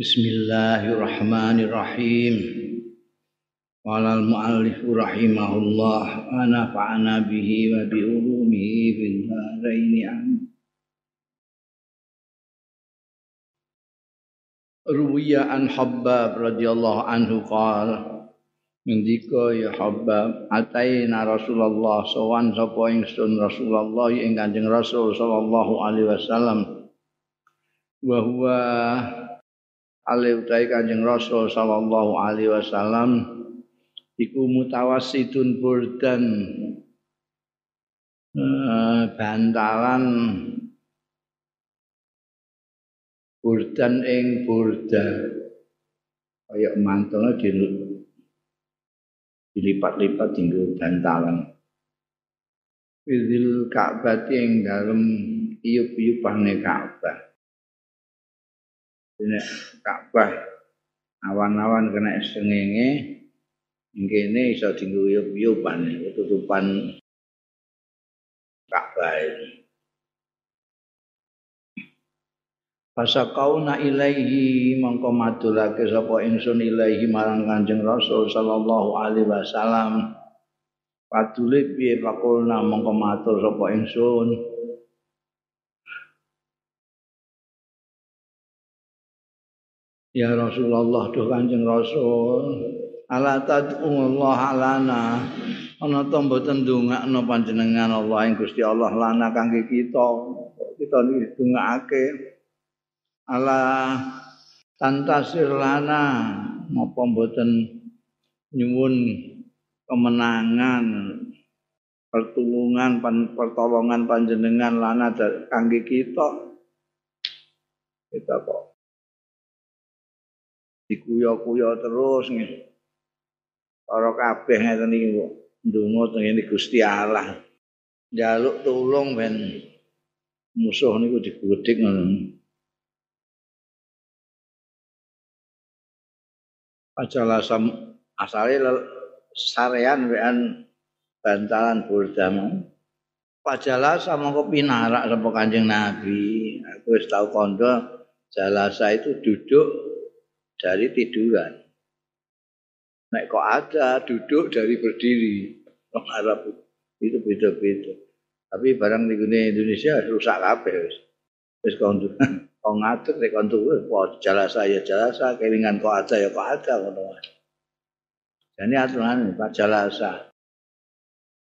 Bismillahirrahmanirrahim. Qala al-muallif rahimahullah wa nafa'ana bihi wa bi ulumihi fil dharain Ruwiya an Habbab radhiyallahu anhu qala Ngendika ya Habbab ataina Rasulullah sawan sapa ingsun Rasulullah ing Kanjeng Rasul sallallahu alaihi wasallam wa huwa alih utai Kanjeng Rasul sallallahu alaihi wasallam iku mutawasitun burdan uh, bantalan burdan ing burda. Kaya mantulnya dilipat-lipat tinggal bantalan. Fidil Ka'bah ing dalem iyup-iyupane Ka'bah Nek Ka'bah awan-awan kena sengenge ngene iso dingguyup-yupan tutupan Ka'bah ini. Fasakauna ilaihi mongko madulake sapa ingsun ilaihi marang Kanjeng Rasul sallallahu alaihi wasallam. Padule piye pakulna mongko matur sapa ingsun. Ya Rasulullah tuh Kanjeng Rasul. Ala tad'ullah alana ana ta mboten ndongakno panjenengan Allah ing Gusti Allah lana kangge kita. Kita niki ndongakake. Ala tantasir lana. Napa mboten nyuwun kemenangan pertulungan pertolongan panjenengan lana kangge kita. Kita kok dikuyo-kuyo terus nih. Para kabeh ngeten iki kok ndonga teng Gusti Allah. Jaluk tulung ben musuh niku digudik ngono. Ajalah sam asale sarean wean bantalan burdam. Sama kok pinarak sapa Kanjeng Nabi. Aku tau kondo jalasa itu duduk dari tiduran. Nek kok ada duduk dari berdiri. Orang Arab itu beda-beda. Tapi barang di Indonesia rusak kabeh wis. Wis kondur. Kok ngatur nek kondur kok jalasa ya jalasa, kelingan kok ada ya kok ada ngono. Jadi aturan Pak jalasa.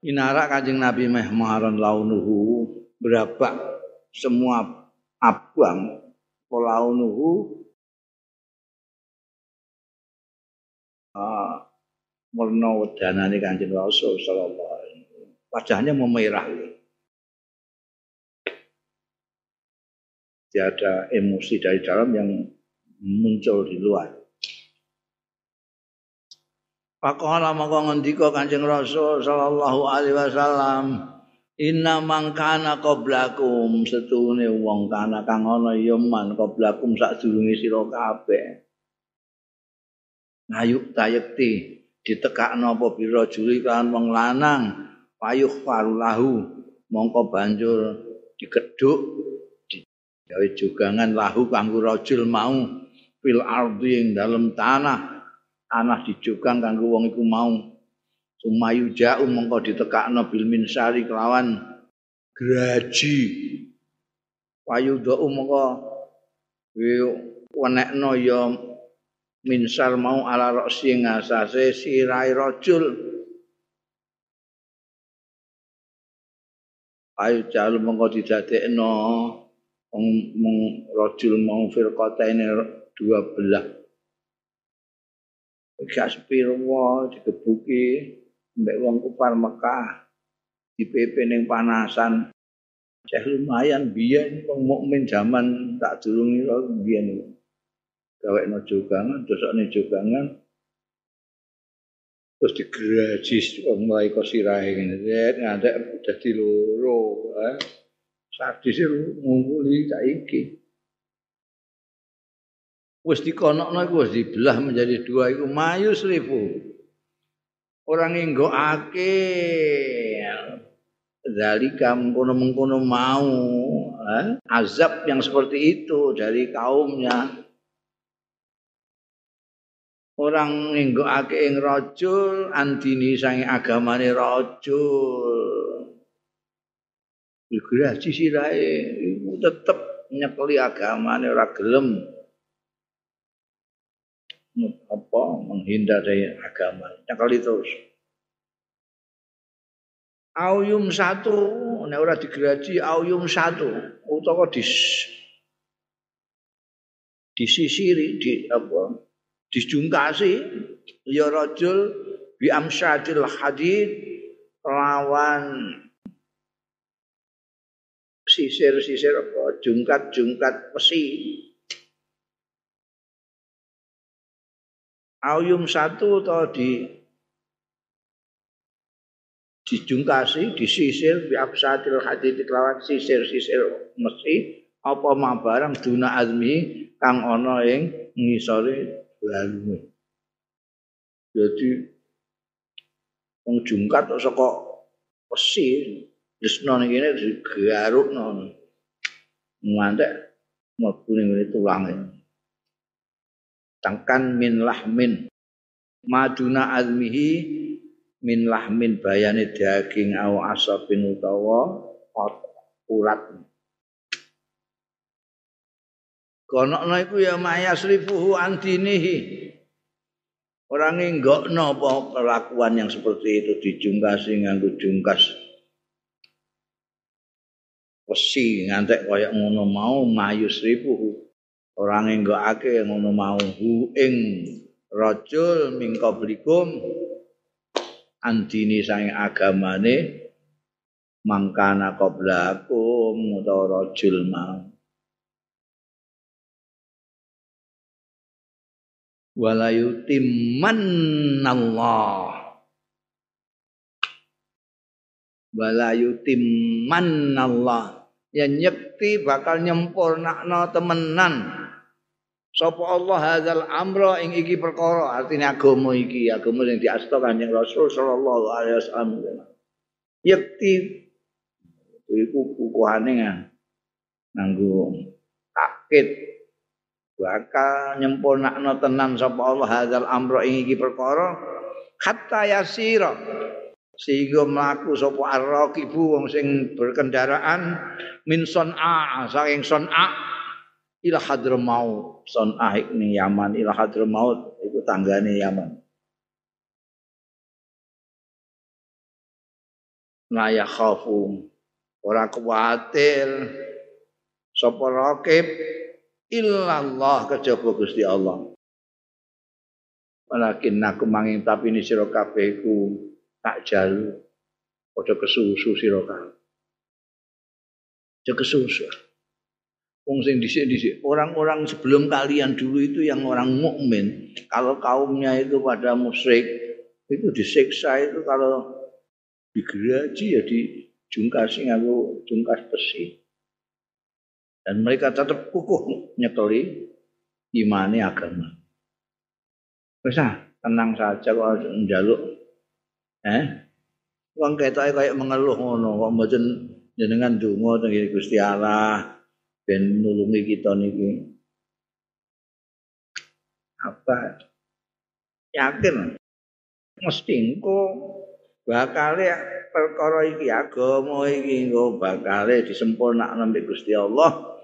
Inara kanjeng Nabi Mehmaron launuhu berapa semua abang polaunuhu Warna wedanane Kanjeng Rasul sallallahu alaihi wasallam. Wajahnya memerah. Tidak emosi dari dalam yang muncul di luar. Pakola maka ngendika Kanjeng Rasul sallallahu alaihi wasallam, Inna mangkana qablakum setune wong kana kang ana ya man qablakum sadurunge sira kabeh. Ngayuk tayekti ditekakno apa pira juli kan wong lanang? Payuh farulahu mongko banjur dikeduk digawe jugangan lahu kanggo rajul mau. Fil ardi ing dalem tanah. Tanah dijugang kanggo wong iku mau. Sumayu ja'u mongko ditekakno bil minsari kelawan graji. Payuh mongko wenekno ya minsar mau ala roksi ngasase sirai rojul ayo jalu mongko didadekno mong rojul mau firqata ini dua belah. Gak sepirwa dikebuki mbak wong kupar Mekah di PP ning panasan. Cek lumayan biyen wong mukmin zaman tak durung biyen gawe no jogangan, dosa no jogangan, terus digeraji mulai ke sirahe ini, ngantek jadi loro, eh. sadis ngumpuli saiki. Wis dikonokno iku wis dibelah menjadi dua iku mayu seribu. Orang nginggokake zalika mengkono-mengkono mau eh? azab yang seperti itu dari kaumnya orang nginggokake ing rajul andini sange agamane rajul. Digraji sirahe iku tetep nyekeli agamane ora gelem. Apa menghindar dari agama. Nyekeli terus. Auyum satu, nek ora digraji auyum satu, utawa dis disisiri di apa dijungkasi ya rajul bi amsyadil hadid lawan sisir-sisir apa jungkat-jungkat besi. Auyum satu atau di dijungkasi, disisir, biabsatil hadid kelawan sisir-sisir mesi, apa ma barang duna azmi kang ana ing ngisore lalu. Jadi wong jungkat saka besi desno ning kene digarukno. Ngantek mlebu ning tulange. Tangkan min lahmin maduna azmihi min lahmin bayane daging au asapin utawa urat. Konokno iku ya mayasrifuhu antinihi. Orang nggokno apa perlakuan yang seperti itu dijungkasi nganggo jungkas wesi ngantek kaya ngono mau mayusrifuhu. Orang nggokake ngono mau hu ing rajul min qablikum antini sang agamane mangkana qablakum utawa rajul mau wala yutimmanallah wala yutimmanallah yang nyekti bakal nyempurnakno temenan. Sapa Allah hadzal amra ing iki perkara? Artinya agama iki agama sing diasta Kanjeng Rasul sallallahu alaihi wasallam. Yekti iku kukuhane nganggo takit bakal nyempurnakno tenan sapa Allah hadzal amra ing iki perkara. Hatta yasira. Sehingga mlaku sapa arraqibu wong sing berkendaraan min son'a saking son'a ila hadramaut son'a ini Yaman ila hadramaut iku tanggane Yaman. La ya khafu ora kuwatir sapa raqib illallah kejaba Gusti Allah. Walakin aku manging tapi ini sira kabeh iku tak jalu padha kesusu sira kabeh. kesusu. Wong sing dhisik-dhisik, orang-orang sebelum kalian dulu itu yang orang mukmin, kalau kaumnya itu pada musyrik, itu disiksa itu kalau digeraji ya dijungkasi ngaku jungkas besi. Dan mereka tetap kukuh nyekeli imani agama. Bisa tenang saja kalau njaluk. Eh? Wong ketoke kaya mengeluh ngono kok mboten jenengan donga teng Gusti Allah ben nulungi kita niki. Apa? Yakin mesti engko bakal perkara iki agama iki engko bakal disempurnakno Gusti Allah.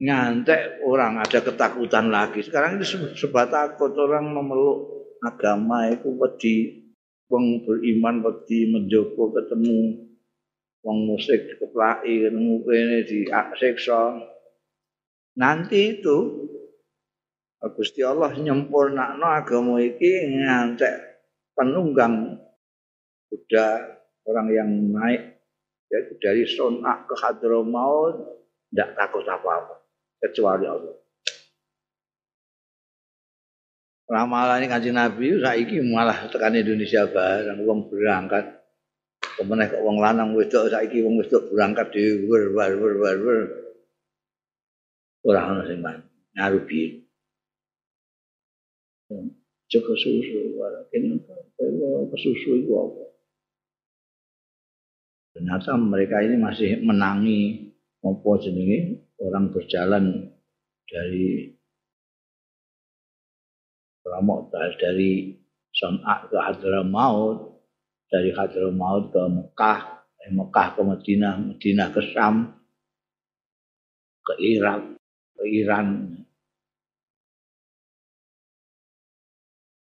Ngantek orang ada ketakutan lagi. Sekarang ini sebab takut orang memeluk agama itu wedi wong beriman wedi menjogo ketemu wong musik keplaki ketemu kene di seksa. Nanti itu Gusti Allah nyempurnakno agama iki ngantek penunggang kuda orang yang naik ya dari sonak ke hadramaut tidak takut apa-apa kecuali Allah. Ramalan kanjeng Nabi saiki malah tekan Indonesia bareng wong berangkat. Kemeneh kok wong lanang wedok saiki wong wedok berangkat di wer wer wer wer. Ora ana sing ngarubi. Joko susu, walakin susu itu apa? Ternyata mereka ini masih menangi apa jenenge orang berjalan dari Mu'taz dari Son'a ke Hadramaut, dari Hadramaut ke Mekah, dari Mekah ke Madinah, Madinah ke Syam, ke Irak, ke Iran.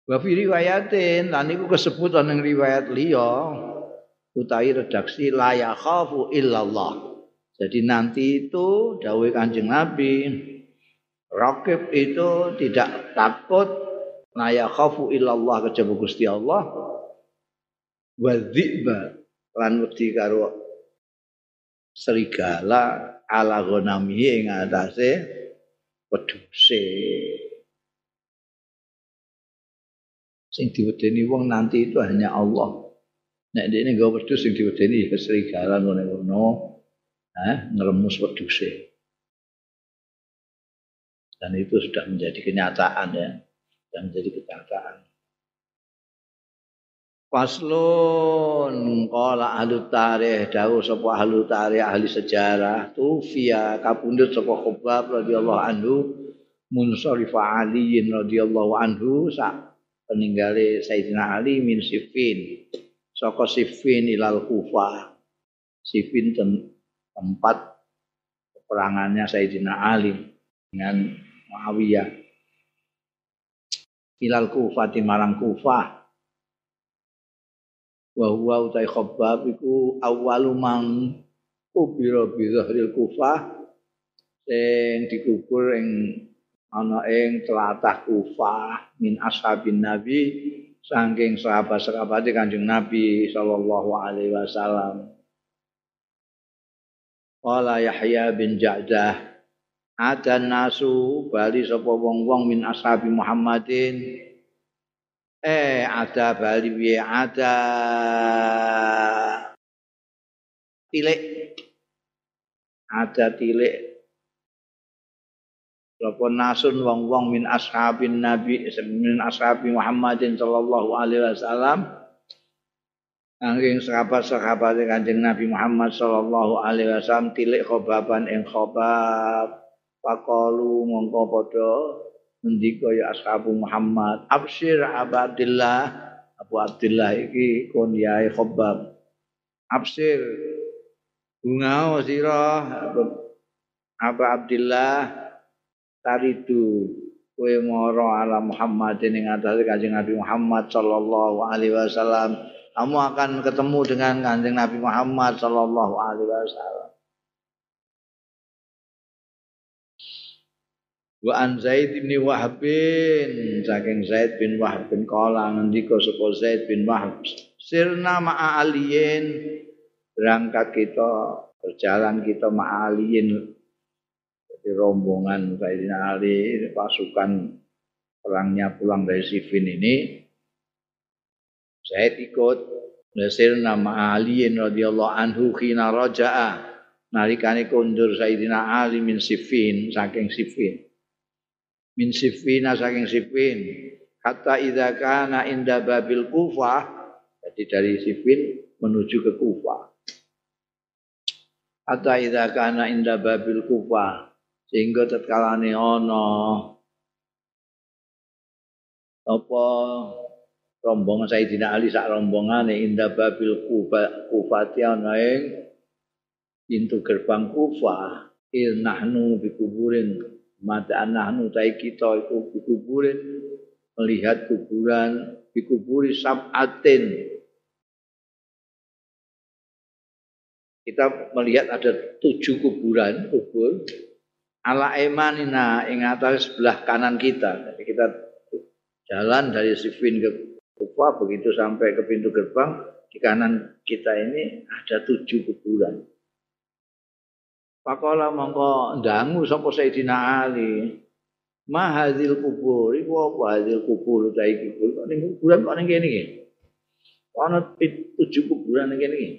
Fi riwayatin lan iku kesebut ana riwayat liya utawi redaksi la yakhafu illallah. Jadi nanti itu dawuh Kanjeng Nabi Rakib itu tidak takut la yakhafu illallah kejaba Gusti Allah wa lan wedi karo serigala ala ghanamihi ing atase wedhuse sing diwedeni wong nanti itu hanya Allah. Nek ini gak wedhus sing diwedeni ya serigala ngono-ngono. Eh, ngeremus wedhuse. Dan itu sudah menjadi kenyataan ya. Sudah menjadi kenyataan. Faslun qala ahli tarikh dawuh sapa ahli tarikh ahli sejarah tufia kapundhut sapa Khabbab radhiyallahu anhu munsarifa aliyin radhiyallahu anhu sak peninggali Sayyidina Ali min Siffin saka Siffin ilal Kufah Siffin tempat peperangannya Sayyidina Ali dengan Muawiyah ilal Kufah di marang Kufah wa huwa utai khabbab iku awwalu man ubira bi zahril Kufah dikubur ing ana ing tlatah Kufah min ashabin Nabi saking sahabat-sahabat Kanjeng Nabi sallallahu alaihi wasallam. Qala Yahya bin Ja'dah ada nasu bali sapa wong-wong min ashabi Muhammadin? Eh ada bali piye? Ada. Tilik. Ada tilik. Sapa nasun wong-wong min ashabin Nabi min ashabi Muhammadin sallallahu alaihi wasallam Angking sahabat-sahabat kanjeng Nabi Muhammad sallallahu alaihi wasallam tilik khobaban ing khobab. Pakalu mongko padha ngendika ya ashabu Muhammad absyir Abu Abdillah. Abu Abdillah iki kon yae khobab. Absyir bunga sira? Abu Abdillah. Taridu. Kowe moro ala Muhammad ing atase Kanjeng Nabi Muhammad sallallahu alaihi wasallam kamu akan ketemu dengan Kanjeng Nabi Muhammad sallallahu alaihi wasallam. Wa an Zaid bin Wahab bin saking Zaid bin Wahab bin kala ngendika sapa Zaid bin Wahab sirna ma'a aliyin. Berangkat kita berjalan kita ma'a aliyin. Di rombongan Sayyidina Ali pasukan perangnya pulang dari Siffin ini saya ikut. Nasir nama Ali radhiyallahu anhu khina raja'a. Nalikane kondur Sayyidina Ali min Siffin saking Siffin. Min Siffin saking Siffin. Hatta idza kana inda babil Kufah jadi dari Siffin menuju ke Kufah. Hatta idza kana inda babil Kufah sehingga tetkalane ana apa rombongan Sayyidina Ali sak rombongane inda babil kufa kufati ana ing pintu gerbang Kufah. Il nahnu bikuburin mata nahnu tai kita iku bikuburin melihat kuburan bikuburi sab'atin kita melihat ada tujuh kuburan kubur. Ala emanina ing atas sebelah kanan kita. Jadi kita jalan dari Sifin ke Kufa begitu sampai ke pintu gerbang di kanan kita ini ada tujuh kuburan. Pakola mongko ndangu sapa Sayyidina Ali. Ma hadzil kubur iku apa hadzil kubur ta iki kubur ning kuburan kok ning kene iki. Ana tujuh kuburan ning kene iki.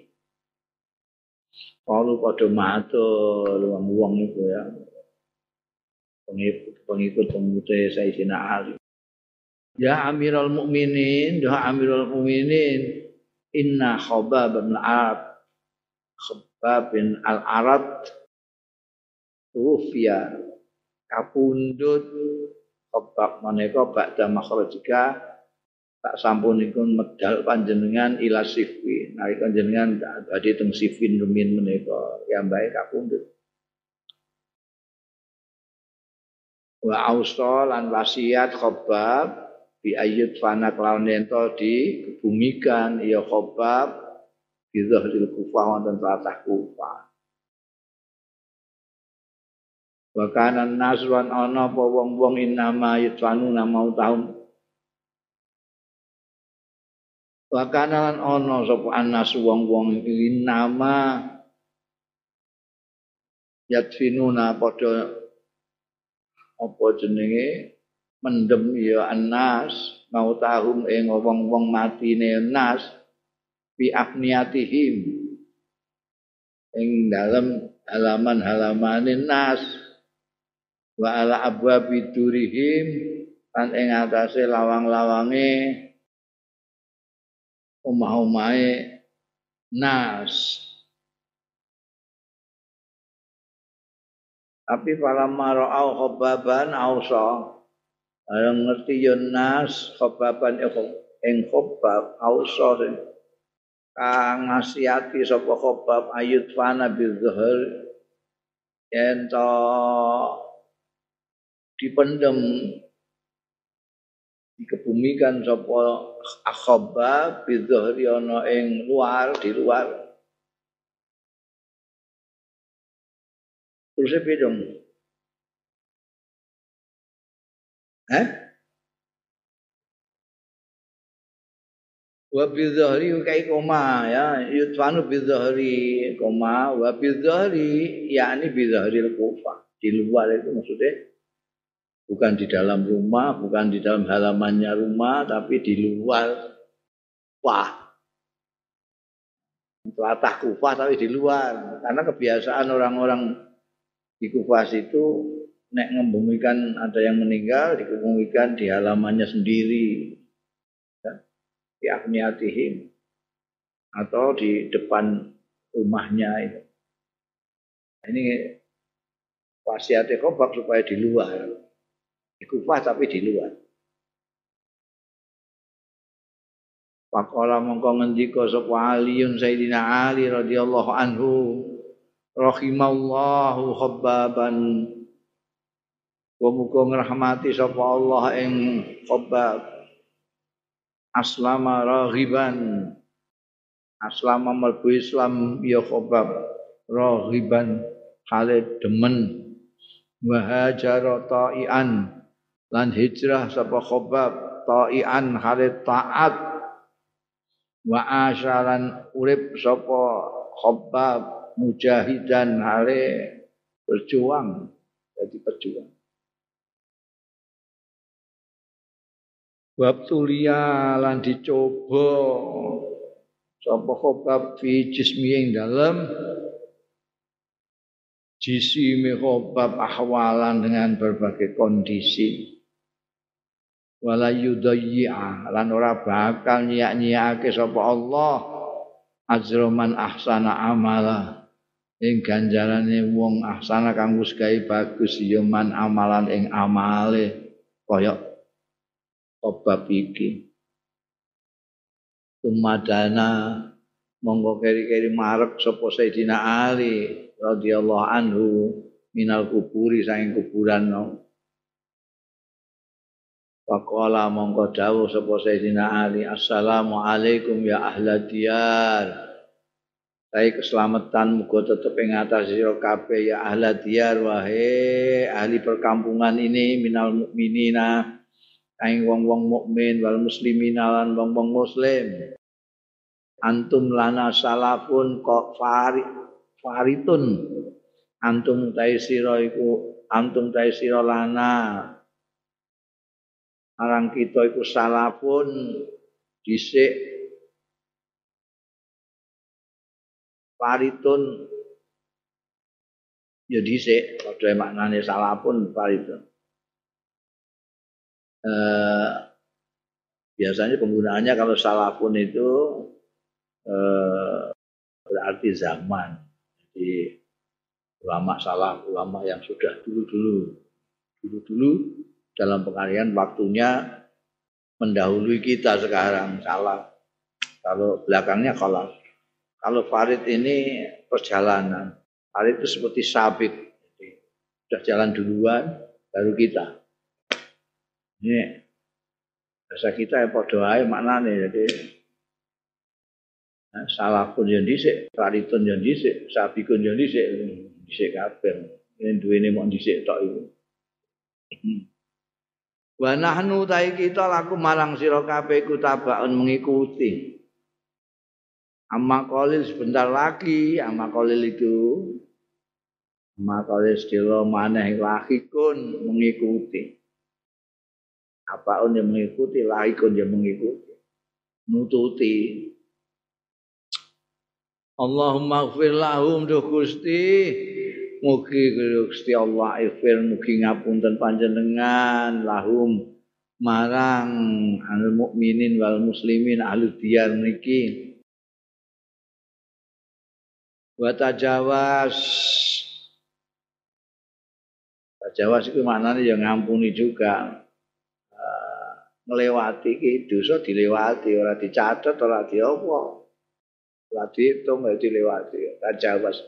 Kalau pada matur wong-wong itu ya, pengikut pengikut Sayyidina Ali. Ya Amirul Mukminin, ya Amirul Mukminin, inna Khabab bin Arab, Khabab bin Al Arab, Tufia, kapundut khobab maneka ba'da makhrajika. Tak sampunipun medal panjenengan ila sifi. Nalika panjenengan badhe teng sifin rumin menika ya bae kapundhut. Wa ausa lan wasiat khobab bi ayyut fana kelawan ento dikebumikan. Ya khobab bi zahril kufah wonten tlatah kufah. Wa kana naswan ana apa wong-wong inama yutfanu nama tahun. Wa kana lan ana sapa anas wong-wong iki nama yatfinuna padha apa jenenge mendem ya anas. Mau tahum ing wong-wong matine nas bi afniatihim ing dalem halaman-halamane nas wa ala abwabi durihim. Lan ing atase lawang-lawange omah-omahe nas. Tapi para marau khobaban ausa ayo ngerti yo nas khobaban ing khobab ausa kang ngasiati sapa khobab ayut fana bizhar ento dipendem dikebumikan sapa akhaba bidhari ana ing luar di luar. Terus piye dong eh wa bidhari kai koma ya yutfanu bidhari koma wa bidhari yakni bidhari kufa di luar itu maksudnya bukan di dalam rumah, bukan di dalam halamannya rumah, tapi di luar Wah. Telatah Kufah tapi di luar. Karena kebiasaan orang-orang di Kufah itu nek ngembumikan ada yang meninggal dikebumikan di halamannya sendiri. Ya. Di atau di depan rumahnya itu. Ini wasiatnya kobak supaya di luar. Di Kufah tapi di luar. Pakola mongko ngendika sapa Aliun Sayyidina Ali radhiyallahu anhu rahimallahu khabbaban Muga ngrahmati sapa Allah ing khabbab aslama raghiban. Aslama mlebu Islam ya khabbab raghiban khalid demen. Wa hajara ta'ian. Lan hijrah sapa khobab ta'ian khalid taat. Wa asyalan urip sapa khobab mujahidan hale berjuang. Jadi berjuang bab tulia lan dicoba. Sapa khobab fi jismi ing dalem? Jisimi khobab ahwalan dengan berbagai kondisi. Wala yudayya lan ora bakal nyiak-nyiake sapa Allah. Ajroman ahsana amala. Ing ganjarane wong ahsana kang wis bagus ya man amalan ing amale. Kaya obab iki tumadana monggo keri-keri marek sapa Sayyidina Ali radhiyallahu anhu minal kuburi saking kuburan no. Faqala mongko dawuh sapa Sayyidina Ali, Assalamu alaikum ya ahla diyar. Saya keselamatan muga tetep ing atas kabeh ya ahla diyar wahai ahli perkampungan ini minal mukminina kaing wong-wong mukmin wal muslimina lan wong-wong muslim. Antum lana salafun kok fari faritun. Antum taisira iku antum taisira lana Arang kita iku salafun dhisik paritun ya dhisik padha maknane salafun paritun. Eh, biasanya penggunaannya kalau salafun itu eh, berarti zaman. Jadi ulama salaf, ulama yang sudah dulu-dulu dulu-dulu dalam pengajian waktunya mendahului kita sekarang salah. Kalau belakangnya kalah. Kalau Farid ini perjalanan. Farid itu seperti sabit. sudah jalan duluan, baru kita. Ini bahasa kita ya podo ae maknane jadi nah, pun yang dhisik, faridun yang dhisik, sabikun yang dhisik, dhisik kabeh. Ini duwene mau dhisik tok iku. Wa nahnu ta'i kita laku marang sira kabeh kutabaun mengikuti. Amma kolil sebentar lagi, amma kolil itu amma kolil sedilo maneh lahikun mengikuti. Apaun yang mengikuti, lahikun yang mengikuti. Nututi. Allahumma gfir lahum duh Gusti. Mugi Gusti Allah ifir mugi ngapunten panjenengan lahum marang al mukminin wal muslimin ahli diyar niki. Wa tajawas Tajawas itu maknanya yang ngampuni juga. Melewati itu dosa dilewati ora dicatat ora diopo. Ora dihitung dilewati. Tajawas.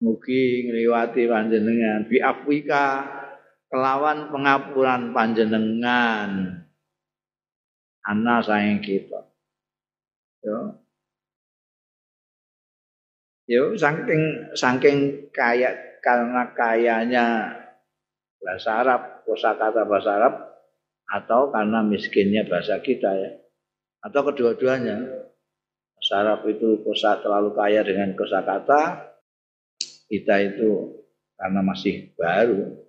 Mugi ngliwati panjenengan bi afwika kelawan pengapuran panjenengan ana sayang kita. Yo. Yo saking saking kaya karena kayanya bahasa Arab, kosakata bahasa Arab atau karena miskinnya bahasa kita ya. Atau kedua-duanya. Bahasa Arab itu kosa terlalu kaya dengan kosakata, kita itu karena masih baru.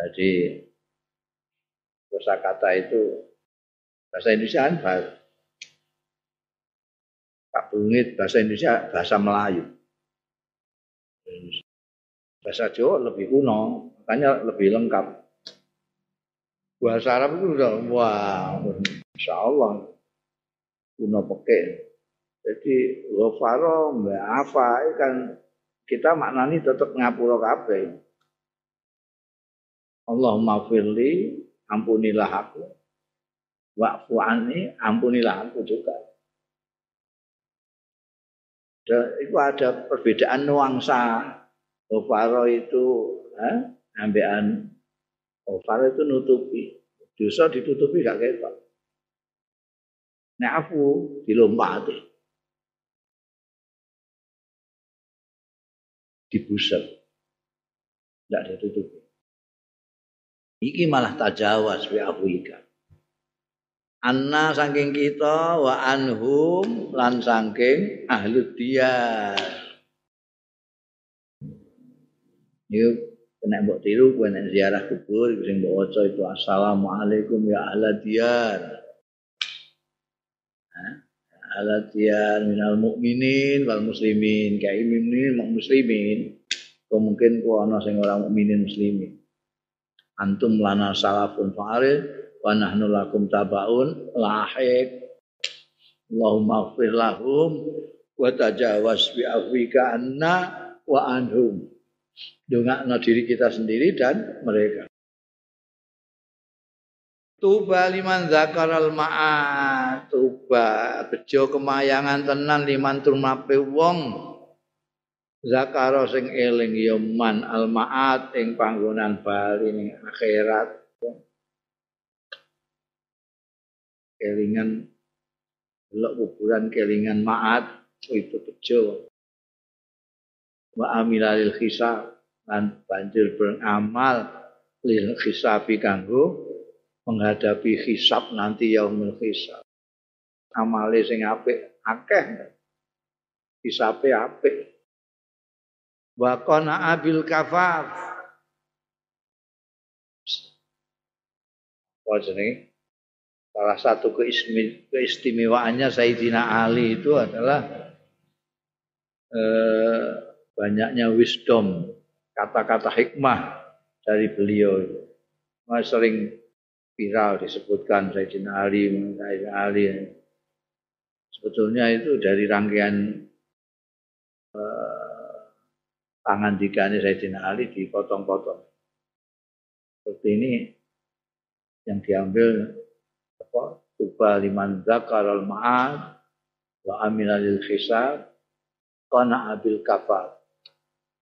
Jadi kata itu bahasa Indonesia kan baru. Pak Bungit bahasa Indonesia bahasa Melayu. Bahasa Jawa lebih kuno, makanya lebih lengkap. Bahasa Arab itu udah wah, insya Allah kuno pakai. Jadi ghafara mbak apa kan kita maknani tetap ngapura kabeh. Allahumma firli ampunilah aku. Wa'fu anni ampunilah aku juga. Dan itu ada perbedaan nuansa. Ghafara itu eh, ambekan Ghafara itu nutupi. Dosa ditutupi gak ketok. Nek aku dilompati. dibusel. Tidak ditutupi. Iki malah tajawas bi abuika. Anna saking kita wa anhum lan saking ahlu diyar. Yuk kena mbok tiru nek ziarah kubur sing mbok waca itu assalamualaikum ya ahla diyar. alatian minal mukminin wal muslimin. Kayak ini muslimin. Mungkin ku ana sing ora mukminin muslimin? Antum lana salafun fa'aril wa nahnu lakum tabaun lahiq. Allahumma ighfir lahum wa tajawaz bi anna wa anhum dongakno diri kita sendiri dan mereka. Tuba liman zakaral ma'at Tuba bejo kemayangan tenan liman turmape wong. Zakaro sing eling ya man al ma'at ing panggonan bali ning akhirat. Kelingan delok kuburan kelingan ma'at itu bejo wa amilalil hisab lan banjur beramal lil hisabi kanggo menghadapi hisab nanti yaumul hisab. Amale sing apik akeh. Hisabe apik. Wa qana abil kafaf. Wajne salah satu keistimewaannya Sayyidina Ali itu adalah eh, banyaknya wisdom, kata-kata hikmah dari beliau. Mas sering viral disebutkan Sayyidina Ali, Sayyidina Ali. Sebetulnya itu dari rangkaian uh, pangandikane Sayyidina Ali dipotong-potong. Seperti ini yang diambil apa? Tuba liman zakaral ma'ad wa amila lil hisab kana abil kafaf.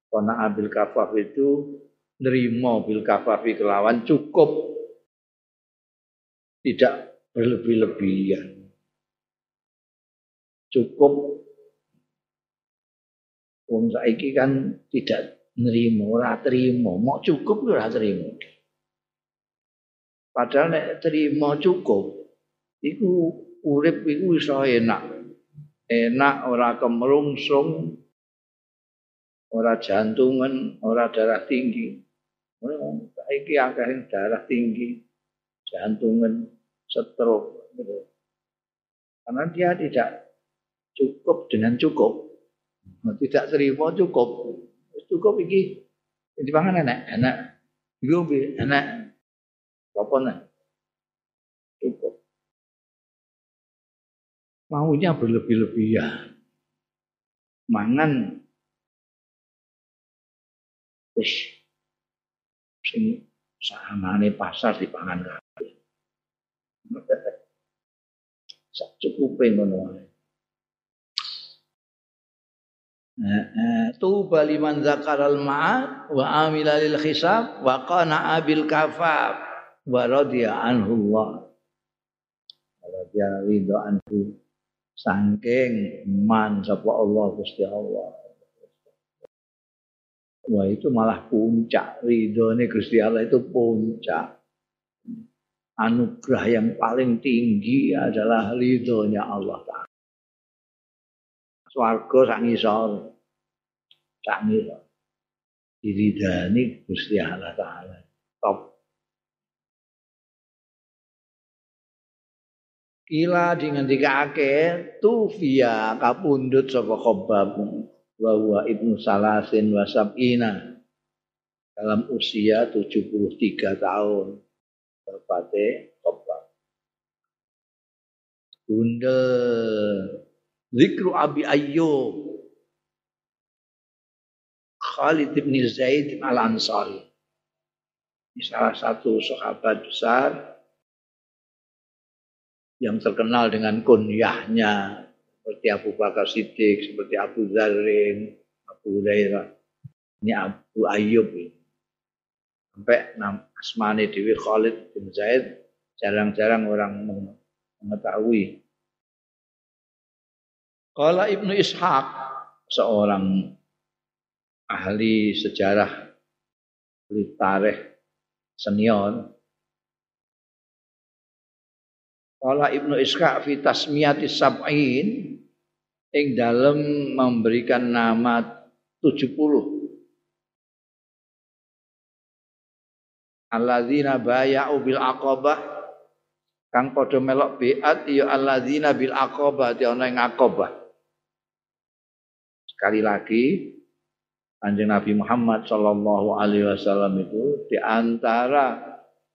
Kana abil kafaf itu nerimo bil kafafi kelawan cukup tidak berlebih-lebihan. Cukup Wong saiki kan tidak nerimo, ora terima, mau cukup ora terima. Padahal nek terima cukup, iku urip iku iso enak. Enak ora kemerungsung, ora jantungan, ora darah tinggi. Saiki akeh darah tinggi, jantungan, stroke. Karena dia tidak cukup dengan cukup. Tidak terima cukup. Cukup iki. Jadi pangan enak, enak. Iku enak. Apa? Cukup. Maunya berlebih-lebihan. Mangan terus sing sahamane pasar dipangan kabeh. Sak cukupe ngono wae. Tuba liman zakaral ma'ad wa amila lil hisab wa qana'a bil kafaf wa radiya anhu Allah. Radiya ridho anhu sangking man sapa Allah Gusti Allah. Wah itu malah puncak. Ridhone Gusti Allah itu puncak. Anugerah yang paling tinggi adalah ridhonya Allah Ta'ala. swarga sak ngisor. Sak ngisor. Diridani Gusti Allah taala. Top. Kila dengan dikake tufia kapundut sapa khobab wa huwa ibnu salasin wa sab'ina. Dalam usia 73 tahun. Bapate khobab Bunda Zikru Abi Ayyub. Khalid bin Zaid al-Ansari. Ini salah satu sahabat besar yang terkenal dengan kunyahnya seperti Abu Bakar Siddiq, seperti Abu Zarin, Abu Hurairah. Ini Abu Ayyub. Sampai asmane Dewi Khalid bin Zaid jarang-jarang orang mengetahui Kala Ibnu Ishaq seorang ahli sejarah ahli tarikh senior Kala Ibnu Ishaq fi tasmiyati sab'in ing dalam memberikan nama 70 Alladzina baya'u bil aqabah kang padha melok biat ya alladzina bil aqabah ana ing aqabah. Sekali lagi, Kanjeng Nabi Muhammad Shallallahu Alaihi Wasallam itu di antara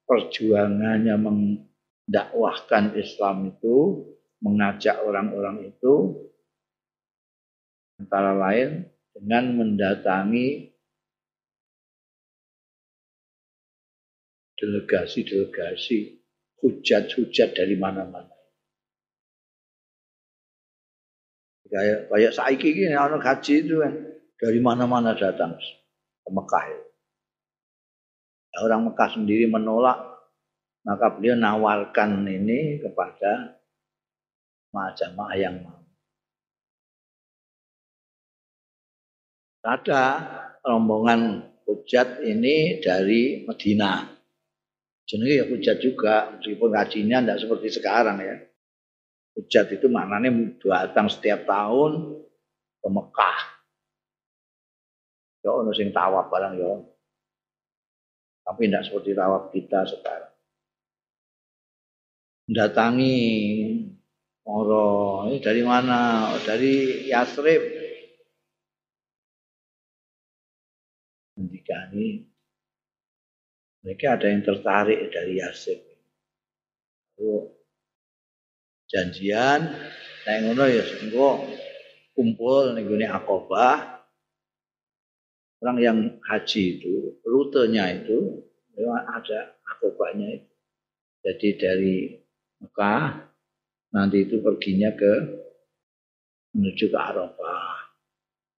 perjuangannya mendakwahkan Islam itu, mengajak orang-orang itu, antara lain dengan mendatangi delegasi-delegasi hujat-hujat dari mana-mana. kayak kayak saiki ini orang haji itu kan dari mana-mana datang ke Mekah. Orang Mekah sendiri menolak, maka beliau nawarkan ini kepada jamaah yang mau. Ada rombongan hujat ini dari Medina. Jenenge ya hujat juga, meskipun ngajinya tidak seperti sekarang ya. Hujat itu maknanya datang setiap tahun ke Mekah. Ya ono sing tawaf barang ya. Tapi tidak seperti tawaf kita sekarang. Datangi orang ini dari mana? Dari Yasrib. Ketika ini mereka ada yang tertarik dari Yasrib. Lalu janjian nek ngono ya engko kumpul ning gone Aqabah orang yang haji itu rutenya itu memang ada akobanya itu. Jadi dari Mekah nanti itu perginya ke menuju ke Arafah.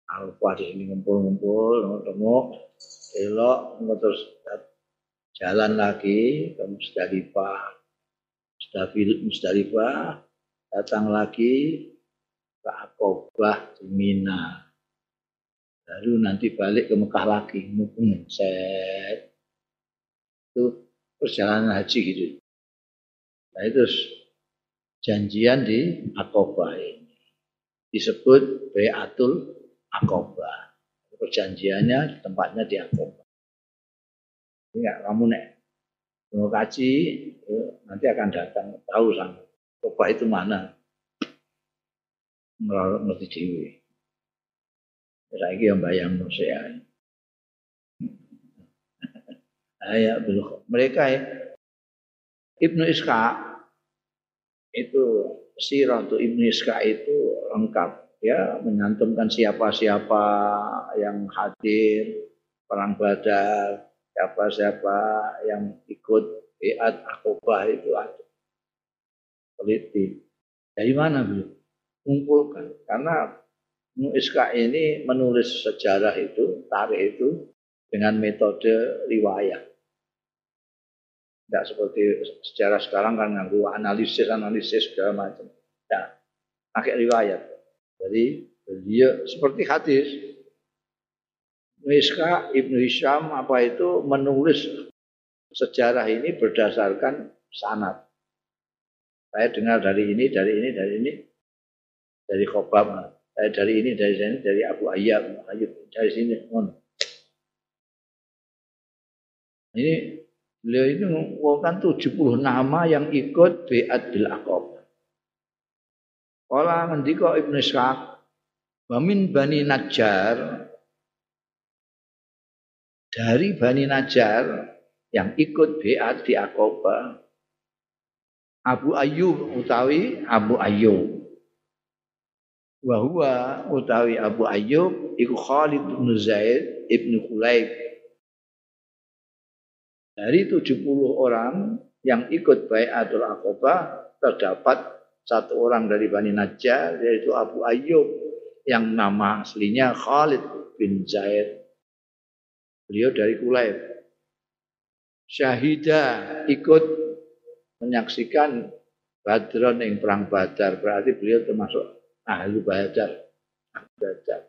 Arafah di sini ngumpul-ngumpul, ketemu, elok, terus jalan lagi ke Musdalifah. Musdalifah, datang lagi ke Akobah di Mina. Lalu nanti balik ke Mekah lagi, mungkin set. Itu perjalanan haji gitu. Nah itu janjian di Akobah ini. Disebut Beatul Akobah. Perjanjiannya tempatnya di Akobah. Enggak, kamu nek mau kaji nanti akan datang tahu sama Akobah itu mana. Ngerti dewi. Saiki yang bayang saya. Ayah belum mereka ya Ibnu Iska itu sirah untuk Ibnu Iska itu lengkap ya menyantumkan siapa-siapa yang hadir perang Badar, siapa-siapa yang ikut Biat Akobah itu ada. Politik. Dari mana belum? Kumpulkan. Karena Iska ini menulis sejarah itu, tarikh itu dengan metode riwayat. Tidak seperti sejarah sekarang kan nganggu analisis, analisis segala macam. Ya, pakai riwayat. Jadi dia seperti hadis. Miska Ibnu Hisham apa itu menulis sejarah ini berdasarkan sanad. Saya dengar dari ini, dari ini, dari ini, dari Khobab eh, dari ini dari sini dari Abu Ayyab Ayyub dari sini ini beliau ini mengumpulkan 70 nama yang ikut Bi'at bil Aqab. Kala ngendika Ibnu Ishaq wa min Bani Najjar dari Bani Najjar yang ikut Bi'at di Aqabah Abu Ayyub utawi Abu Ayyub. Wa huwa utawi Abu Ayyub iku Khalid bin Zaid ibnu Khulaib dari 70 orang yang ikut Bai'atul Aqabah terdapat satu orang dari Bani Najjar yaitu Abu Ayyub yang nama aslinya Khalid bin Zaid. Beliau dari Khulaib syahida ikut menyaksikan Badron yang perang Badar. Berarti beliau termasuk ahli badar. Badar.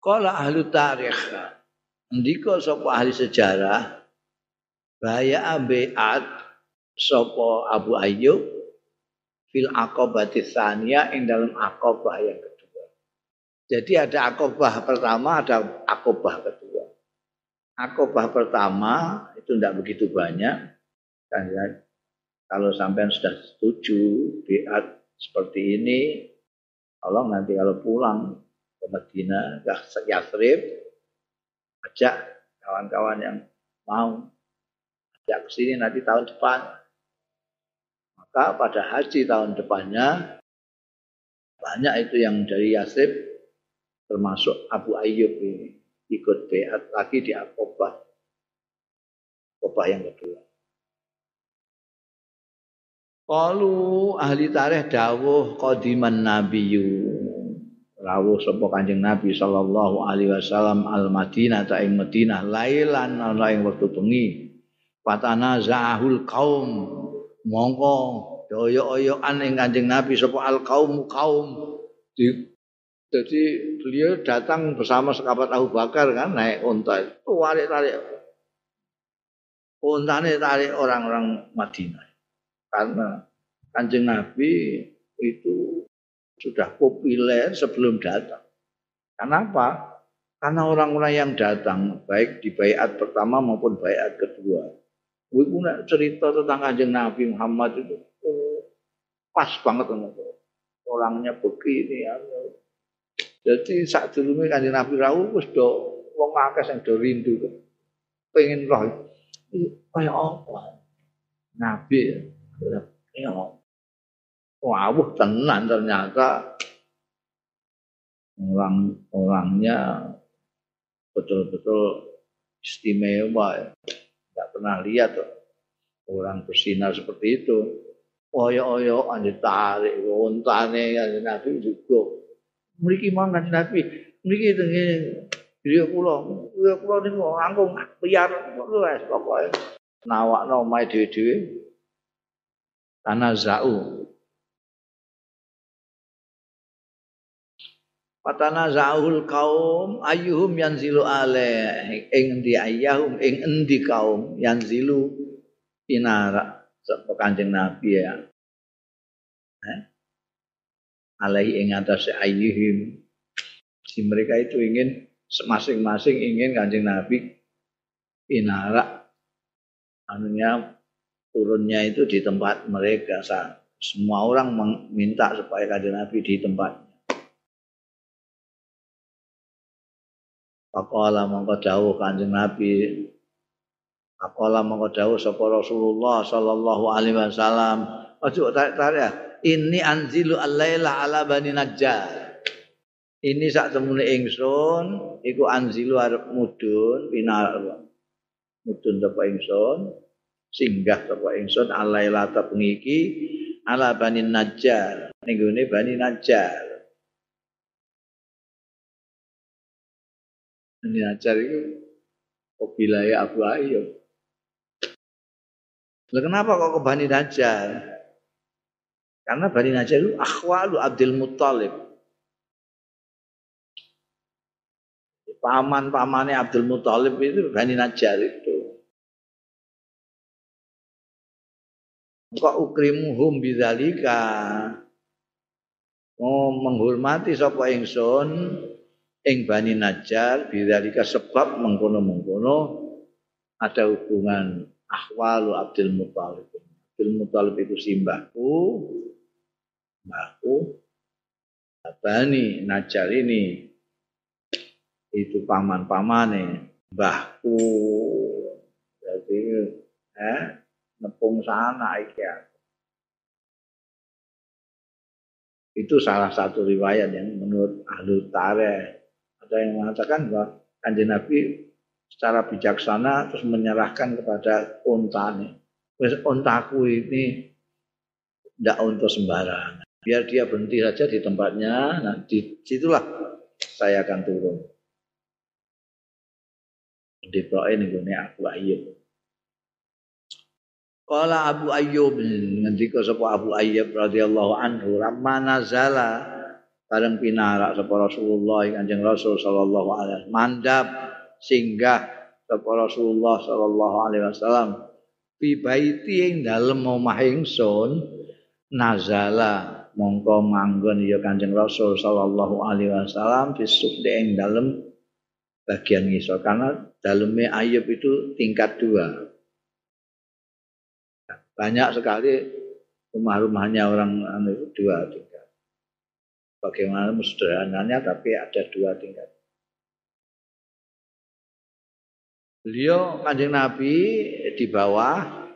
Kala ahli tarikh ndika sapa ahli sejarah Baya Abiat sapa Abu Ayyub fil aqabati tsaniyah ing dalam aqabah yang kedua. Jadi ada aqabah pertama, ada aqabah kedua. Aqabah pertama itu tidak begitu banyak kan kalau sampean sudah setuju biat seperti ini, Allah nanti kalau pulang ke Medina, ke Yathrib, ajak kawan-kawan yang mau ajak ke sini nanti tahun depan. Maka pada haji tahun depannya banyak itu yang dari Yathrib termasuk Abu Ayyub ini ikut beat lagi di Akobah. Akobah yang kedua. Kalu ahli tarikh dawuh qadiman nabiyyu. Rawuh sapa Kanjeng Nabi sallallahu alaihi wasallam al Madinah ta ing Madinah lailan ana ing wektu bengi. Patana zahul kaum mongko doyo-oyoan ing Kanjeng Nabi sapa al kaum kaum di jadi beliau datang bersama sekabat Abu Bakar kan naik unta. Tarik-tarik. Untane tarik orang-orang Madinah. Karena kanjeng Nabi itu sudah populer sebelum datang. Kenapa? Karena orang-orang yang datang, baik di bayat pertama maupun bayat kedua. Ibu nak cerita tentang kanjeng Nabi Muhammad itu oh, pas banget orangnya begini ya. Jadi saat dulu kanjeng Nabi Rawu wis do wong akeh sing do rindu. Pengen roh. Kayak apa? Nabi Ya. Wawuh tenan ternyata orang-orangnya betul-betul istimewa. Tidak pernah lihat orang bersinar seperti itu. Oyo-oyo anjir tarik, ontane kanjeng Nabi juga. Mriki mang kanjeng Nabi, mriki tengi dia kula, dia kula niku langkung biar wis pokoke nawakno omahe dhewe-dhewe. Tanah zau. Patana zaul kaum ayuhum yanzilu ale ing endi ayahum ing endi kaum yanzilu pinara sapa Kanjeng Nabi ya. Eh? Alai ing atas ayuhum si mereka itu ingin masing-masing ingin Kanjeng Nabi pinara anunya turunnya itu di tempat mereka. Semua orang meminta supaya Kanjeng Nabi di tempat Pakola mongko dawuh Kanjeng Nabi. Pakola mongko dawuh sapa Rasulullah sallallahu alaihi wasallam. Ojo tarik-tarik ya. Ini anzilu al-laila ala Bani Najjar. Ini sak temune ingsun iku anzilu arep mudun pinar mudun sapa ingsun singgah sapa ingsun al-laila ta ala Bani Najjar. Ning Bani Najjar. Ini ajar itu wilayah Abu Ayyub. Lah kenapa kok ke Bani Najjar? Karena Bani Najjar itu akhwalu Abdul Muttalib. Paman-pamannya Abdul Muttalib itu Bani Najjar itu. Kok ukrimuhum bidzalika? Mau menghormati sapa ingsun ing Bani Najjar bidzalika sebab mengkono-mengkono ada hubungan ahwalu Abdul Muthalib. Abdul Muthalib itu simbahku, mbahku, Bani Najjar ini itu paman-pamane mbahku. Jadi eh nepung sana iki Itu salah satu riwayat yang menurut ahli tarikh ada yang mengatakan bahwa kanjeng Nabi secara bijaksana terus menyerahkan kepada unta ini. Untaku ini tidak untuk sembarangan. Biar dia berhenti saja di tempatnya, nah di situlah saya akan turun. Di ini ini Abu Ayyub. Kala Abu Ayyub ngendika sapa Abu Ayyub radhiyallahu anhu ramana nazala bareng pinarak sapa Rasulullah Kanjeng Rasul sallallahu alaihi wasallam. Mandap singgah sapa Rasulullah sallallahu alaihi wasallam. Fi baiti ing dalem omah ingsun nazala mongko manggon ya Kanjeng Rasul sallallahu alaihi wasallam fi sufdi ing dalem bagian ngisor. Karena dalamnya Ayub itu tingkat dua. Banyak sekali rumah-rumahnya orang itu dua bagaimana sederhananya tapi ada dua tingkat. Beliau kanjeng Nabi di bawah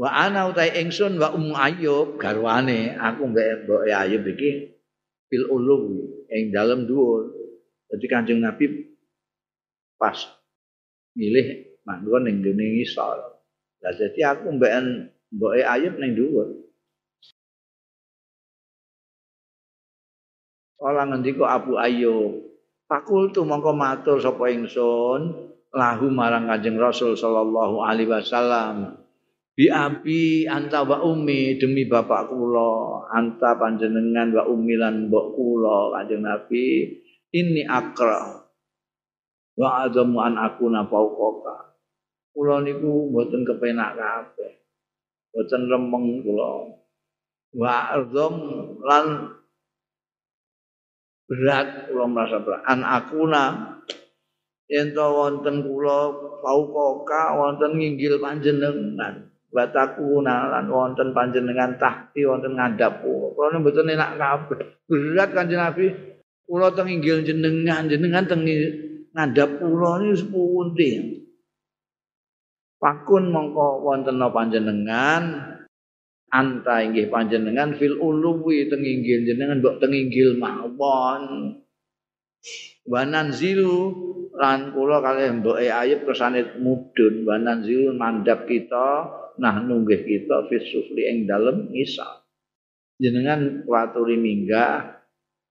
wa ana utai ingsun wa um ayub garwane aku mbek mbok ayub iki fil ulum ing dalem dhuwur. Jadi kanjeng Nabi pas milih manggon ning ngene ngisor. Lah jadi aku mbek mbok ayub ning dhuwur. Kala ngendika Abu Ayyub, Fakultu mongko matur sapa ingsun lahu marang Kanjeng Rasul sallallahu alaihi wasallam. Bi abi anta wa ummi demi bapak kula, anta panjenengan wa ummi lan mbok kula Kanjeng Nabi. Ini akra. Wa azamu an aku fauqaka. Kula niku mboten kepenak kabeh. Mboten remeng kula. Wa azam lan berat kula merasa berat. An akuna yen to wonten kula paukoka wonten nginggil panjenengan. Batakuna lan wonten panjenengan tahti wonten ngadap kula mboten enak kabeh. Berat kanjeng Nabi. Kula teng inggil jenengan jenengan teng ngadap kula niku sepundi Pakun mongko wonten panjenengan anta inggih panjenengan fil uluwi tenginggil jenengan mbok tenginggil mawon. Wanan zilu lan kula kalih mboke ayub kersane mudun wanan zilu mandap kita nah nunggih kita fisufli ing dalem ngisa jenengan kuaturi minggah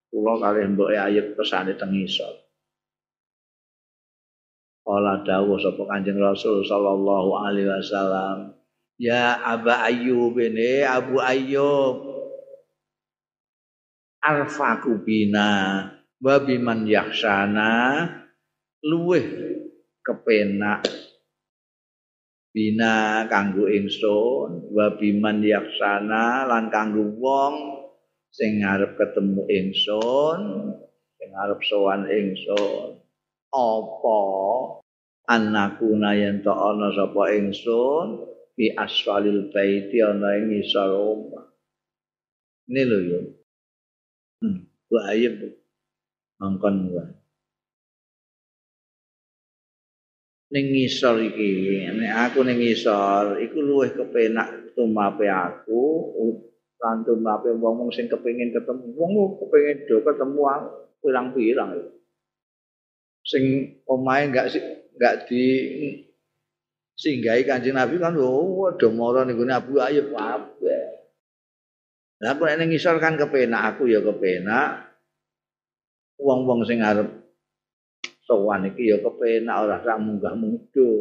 kula kalih mboke ayub kersane teng ngisa Kala dawuh sapa Kanjeng Rasul sallallahu alaihi Ya Aba Ayyub ini Abu Ayyub. Arfaku bina babi man yaksana luweh kepenak. Bina kanggo ingsun babi man yaksana lan kanggo wong sing ngarep ketemu ingsun sing ngarep sowan ingsun. Apa anakuna yen ana sapa ingsun fi asfalil baiti ana ing isor omah ini lho yo. Hmm. bahaya mangkon wae ning ngisor iki nek aku ning ngisor iku luwih kepenak tumape aku lan tumape wong sing kepengin ketemu. Wong kepengin do ketemu pirang-pirang sing omahe enggak enggak di singgahi kanjeng Nabi kan oh do mara ning Abu Ayyub kabeh Lah aku nek ngisor kan kepenak aku ya kepenak wong-wong sing arep sowan iki ya kepenak ora sak munggah mungdu.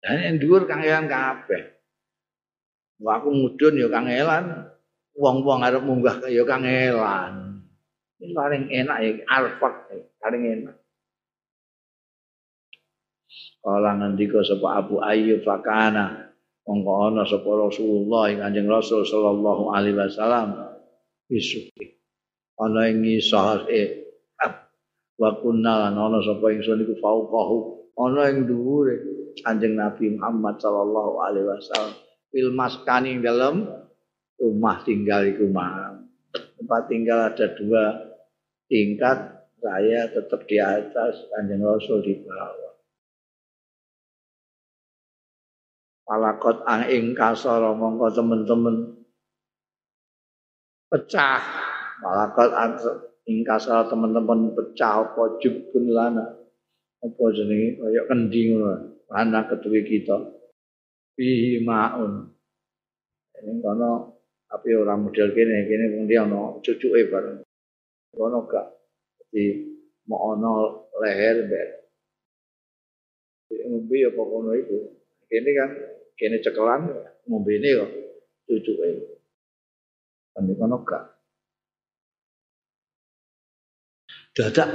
Dan yang dhuwur kangelan kabeh. Wah aku mudun ya kangelan, wong-wong arep munggah ya kangelan. Ini paling enak ya alfaq paling enak. Kala ngendika sapa Abu Ayyub fakana mongko ana sapa Rasulullah Kanjeng Rasul sallallahu alaihi wasallam. Isuki. Ana ing e wa kunna lan ana sapa ingsun iku fauqahu. Ana ing dhuwure Kanjeng Nabi Muhammad sallallahu alaihi wasallam. Fil maskani dalam rumah tinggal iku mah tempat tinggal ada dua tingkat saya tetap di atas Kanjeng Rasul di bawah Palakot ang ing kasara mongko temen-temen pecah Malakal ingkasa teman-teman pecah apa jubun lana. Apa jenenge kaya ngono. Lana ketuwe kita. Fihi maun. Ini kono tapi orang model kene kene wong dia ono cucuke bareng. Kono gak. Jadi mau ono leher mbek. Ngombe ya pokoknya itu. Kene kan kene cekelan ngombe ini kok cucuke. Kan kono gak. dadak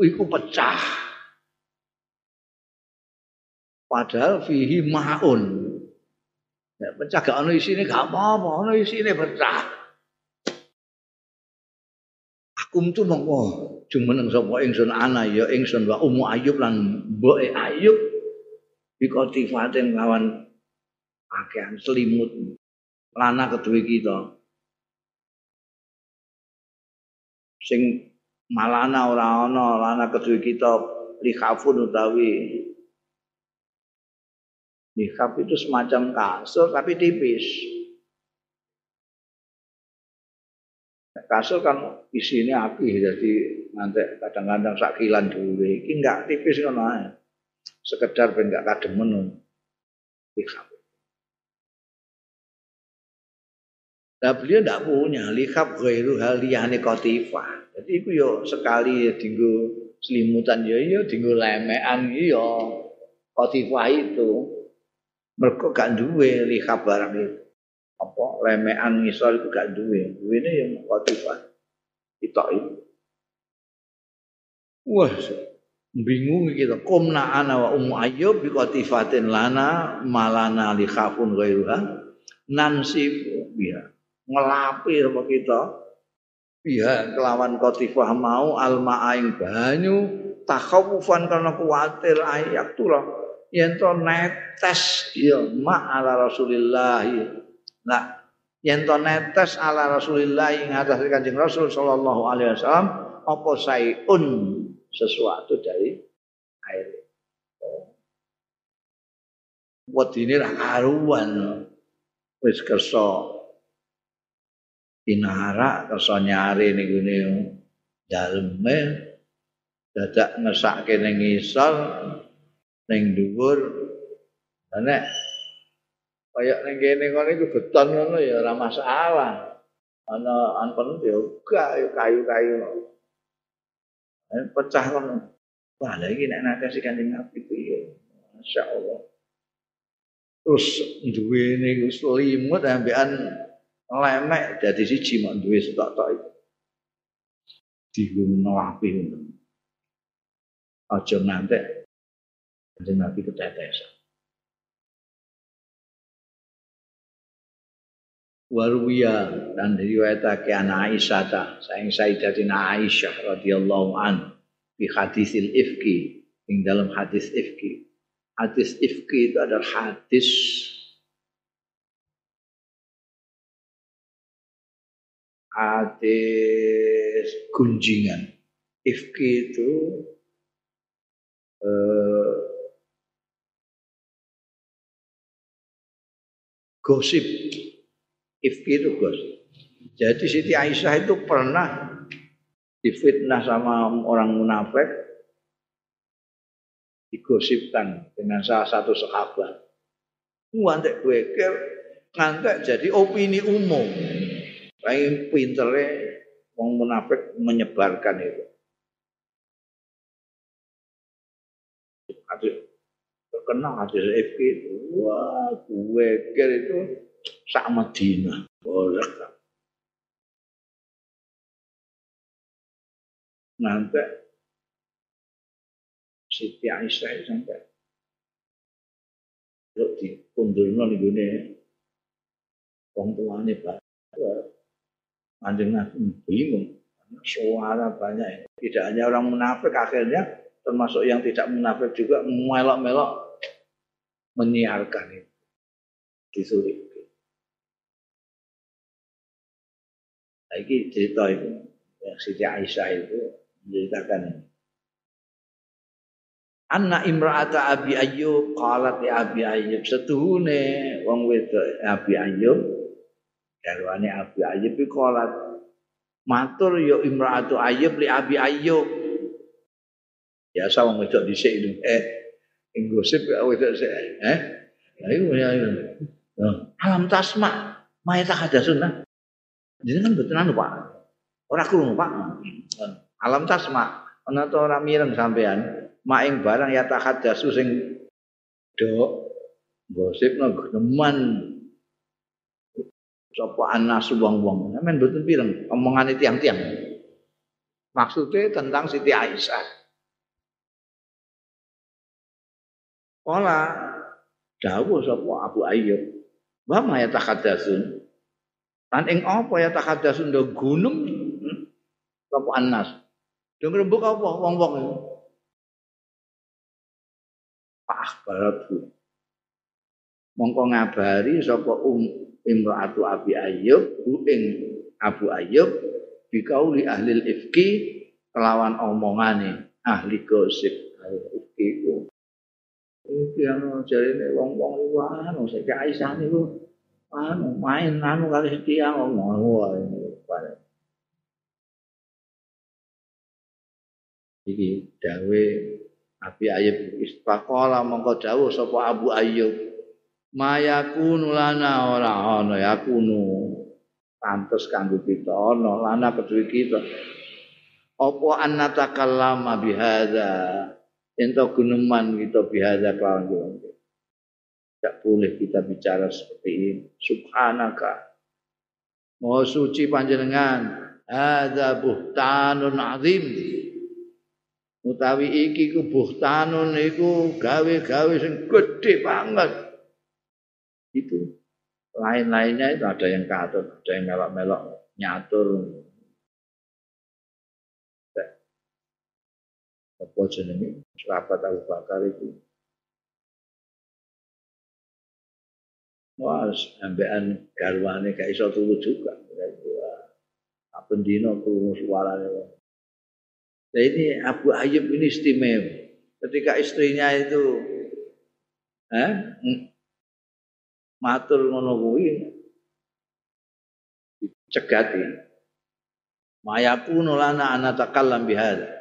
iku pecah. Padahal fihi maun. Ya, pecah gak ono isine gak apa-apa, ono isine pecah. Akum tu mongko jumeneng sapa ingsun ana ya ingsun wa Ummu Ayub lan mboke Ayub bikotifaten lawan pakaian selimut. Lana kedua kita. Sing malana ora ana lana kedue kita likhafun utawi. Likhaf itu semacam kasur tapi tipis. Kasur kan isinya api jadi nanti kadang-kadang sakilan dulu ini enggak tipis kan sekedar ben enggak kademen likhaf Nah beliau tidak punya likhaf ghairu hal liyane kotifah. Jadi itu yo sekali ya selimutan ya iya dinggo lemekan iya kotifah itu. Mereka gak duwe lihat barang itu. Apa lemekan ngisor itu gak duwe. Duwene yang kotifah. Itu itu. Wah, bingung kita. Kumna ana wa ummu ayyub bi kotifatin lana malana li khafun ghairuha nansifu biha. Ngelapi sama kita Iya, kelawan kotifah mau alma aing banyu takhawufan karena kuatir ayak turah yen to netes ya ma ala Rasulillah. Nah, yen to netes ala Rasulillah ing atas Kanjeng Rasul sallallahu alaihi wasallam apa sayun sesuatu dari air. Wadine ra karuan. Wis kersa pinara kersa nyari niku niku daleme dadak ngesake ning ngisor ning dhuwur. Nek kaya ning kene ngono iku beton ngono ya ora masalah. Ana anpun ya gak kayu-kayu. Pecah ngono. Wah lagi nek nate sing kanjeng Nabi piye masyaallah. Terus duwe niku selimut ambekan lemek dadi siji mok duwe stok-tok itu digumno api aja ngantek kanjeng Nabi ketetesan. Warwiya dan diriwayatake anak Aisyah ta. Sayang Sayyidatina Aisyah radhiyallahu an di hadisil ifki ing dalam hadis ifki. Hadis ifki itu adalah hadis hadis gunjingan ifki itu eh, gosip ifki itu gosip jadi Siti Aisyah itu pernah difitnah sama orang munafik digosipkan dengan salah satu sahabat. Ngantek gue ngantek jadi opini umum. Kayak pinternya wong munafik menyebarkan itu. Hadis terkenal hadis FK itu. Wah, gue itu sak Madinah. Boleh kan. Nanti Siti Aisyah sampai Yuk di kundurno nih gini Wong tuanya banyak Anjing Nabi. Bingung. Suara banyak. Tidak hanya orang munafik akhirnya Termasuk yang tidak munafik juga Melok-melok Menyiarkan itu. Disulit Lagi cerita itu. Siti Aisyah itu menceritakan ini. Anna imra'ata Abi Ayyub qalat ya Abi Ayyub. Setuhune wong wedok Abi Ayyub garwane Abi Ayyub iku qalat matur ya imra'atu Ayyub li Abi Ayyub. Biasa wong wedok dhisik itu. Eh ing gosip wedok sik eh ayo ya alam tasma. Mayata ada sunnah. Jadi kan betul anu Pak? Ora krungu Pak. Alam tasma. Ana to ora mireng sampean? Maing barang ya tahaddasu sing do gosipno geneman sapa anas wong-wong? Men mboten pireng? Omongane tiang-tiang. Maksudnya tentang Siti Aisyah. Ola dawuh sapa Abu Ayyub wa ma ya tahaddasun lan ing apa ya tahaddasun do gunung? Hmm? sapa anas? Do ngrembug apa wong-wong? Akhbaratu. Mongko ngabari sapa um imraatu abi ayyub hu ing abu ayyub bikauli ahli ifki kelawan omongane ahli gosip. Ifki ku iki ana jarine wong-wong anu sik Aisyah niku anu main anu kali setia ngomong wae. Iki dawe Abi Ayyub. Istaqala mongko dawuh sapa Abu Ayyub mayakunu lana ora ana yakunu. Pantes kanggo kita ana lana kedue kita. Apa annatakallama bihadza? Ento guneman kita bihadza kelawan tidak boleh kita bicara seperti ini. Subhanaka. Mau suci panjenengan. Hadza buhtanun azim. Utawi iki ku buhtanun iku gawe-gawe sing gedhe banget lain-lainnya itu ada yang katut ada yang melok-melok nyatur. Apa jenenge sahabat Abu Bakar itu. Wah, ambekan garwane gak iso turu juga. Apa dino krungu suarane Nah ini Abu Ayyub ini istimewa. Ketika istrinya itu eh, matur ngono kuwi. Dicegati. mayakunu lana anatakallam bihadza.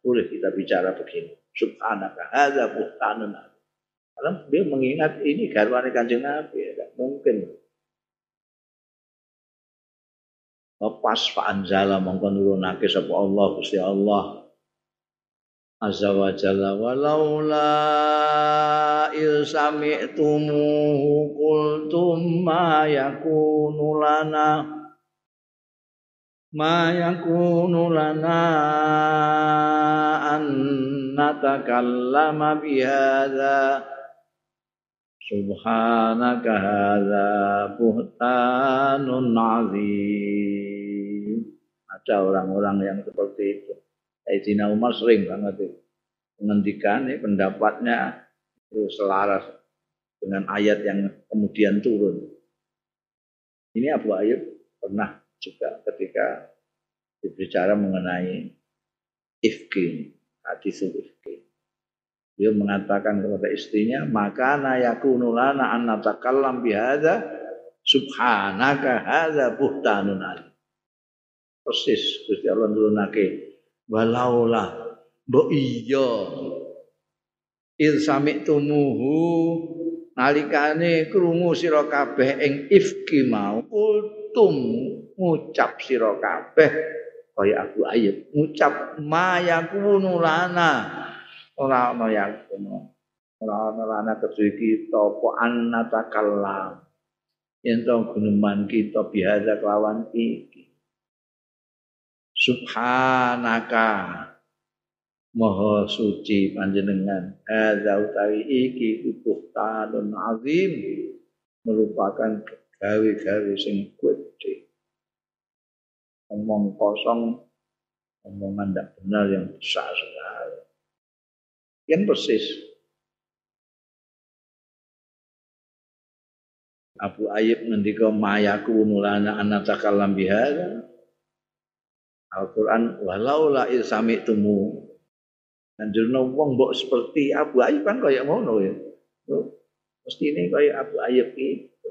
Boleh kita bicara begini. Subhanaka hadza buhtanun karena dia mengingat ini garwane kanjeng Nabi tidak mungkin. Lepas fa'anzala mongko nurunake sapa Allah Gusti Allah azza wa jalla walaula il sami'tumuhu qultum ma yakunu lana ma yakunu lana an natakallama bihadza subhanaka hadza buhtanun azim. Ada orang-orang yang seperti itu Sayyidina Umar sering banget itu ya, pendapatnya itu selaras dengan ayat yang kemudian turun. Ini Abu Ayyub pernah juga ketika berbicara mengenai ifki, hadis ifki. Dia mengatakan kepada istrinya, maka nayakunu lana an natakallam bihadza subhanaka hadza buhtanun. Persis Gusti Allah nurunake walaula mbok iya. Il sami'tumuhu nalikane krungu sira kabeh ing ifki mau kultum ngucap sira kabeh. Kaya aku ayat ngucap mayakunu lana. Ora ana yang ora ana lana kedue kita apa annatakallam yen to guneman kita biasa kelawan iki subhanaka. Maha suci panjenengan. Hadza utawi iki tanun azim. Merupakan gawe-gawe sing gede omong kosong omongan tidak benar yang besar sekali. Yang persis. Abu Ayyub ngendika mayaku nulana anatakallam bihadza Al-Quran walau la sami temu Anjurna wong mbok seperti Abu Ayyub kan kaya ngono ya. Mesti ini kaya Abu Ayyub itu.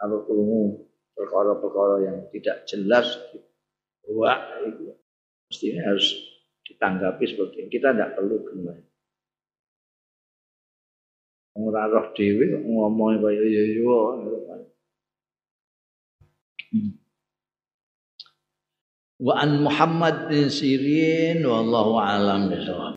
Kalau krungu perkara-perkara yang tidak jelas wah itu mesti harus ditanggapi seperti ini. Kita tidak perlu gemar. Roh dhewe ngomong kaya ya ya. Hmm wa an Muhammad bin Sirin wallahu alam bisawab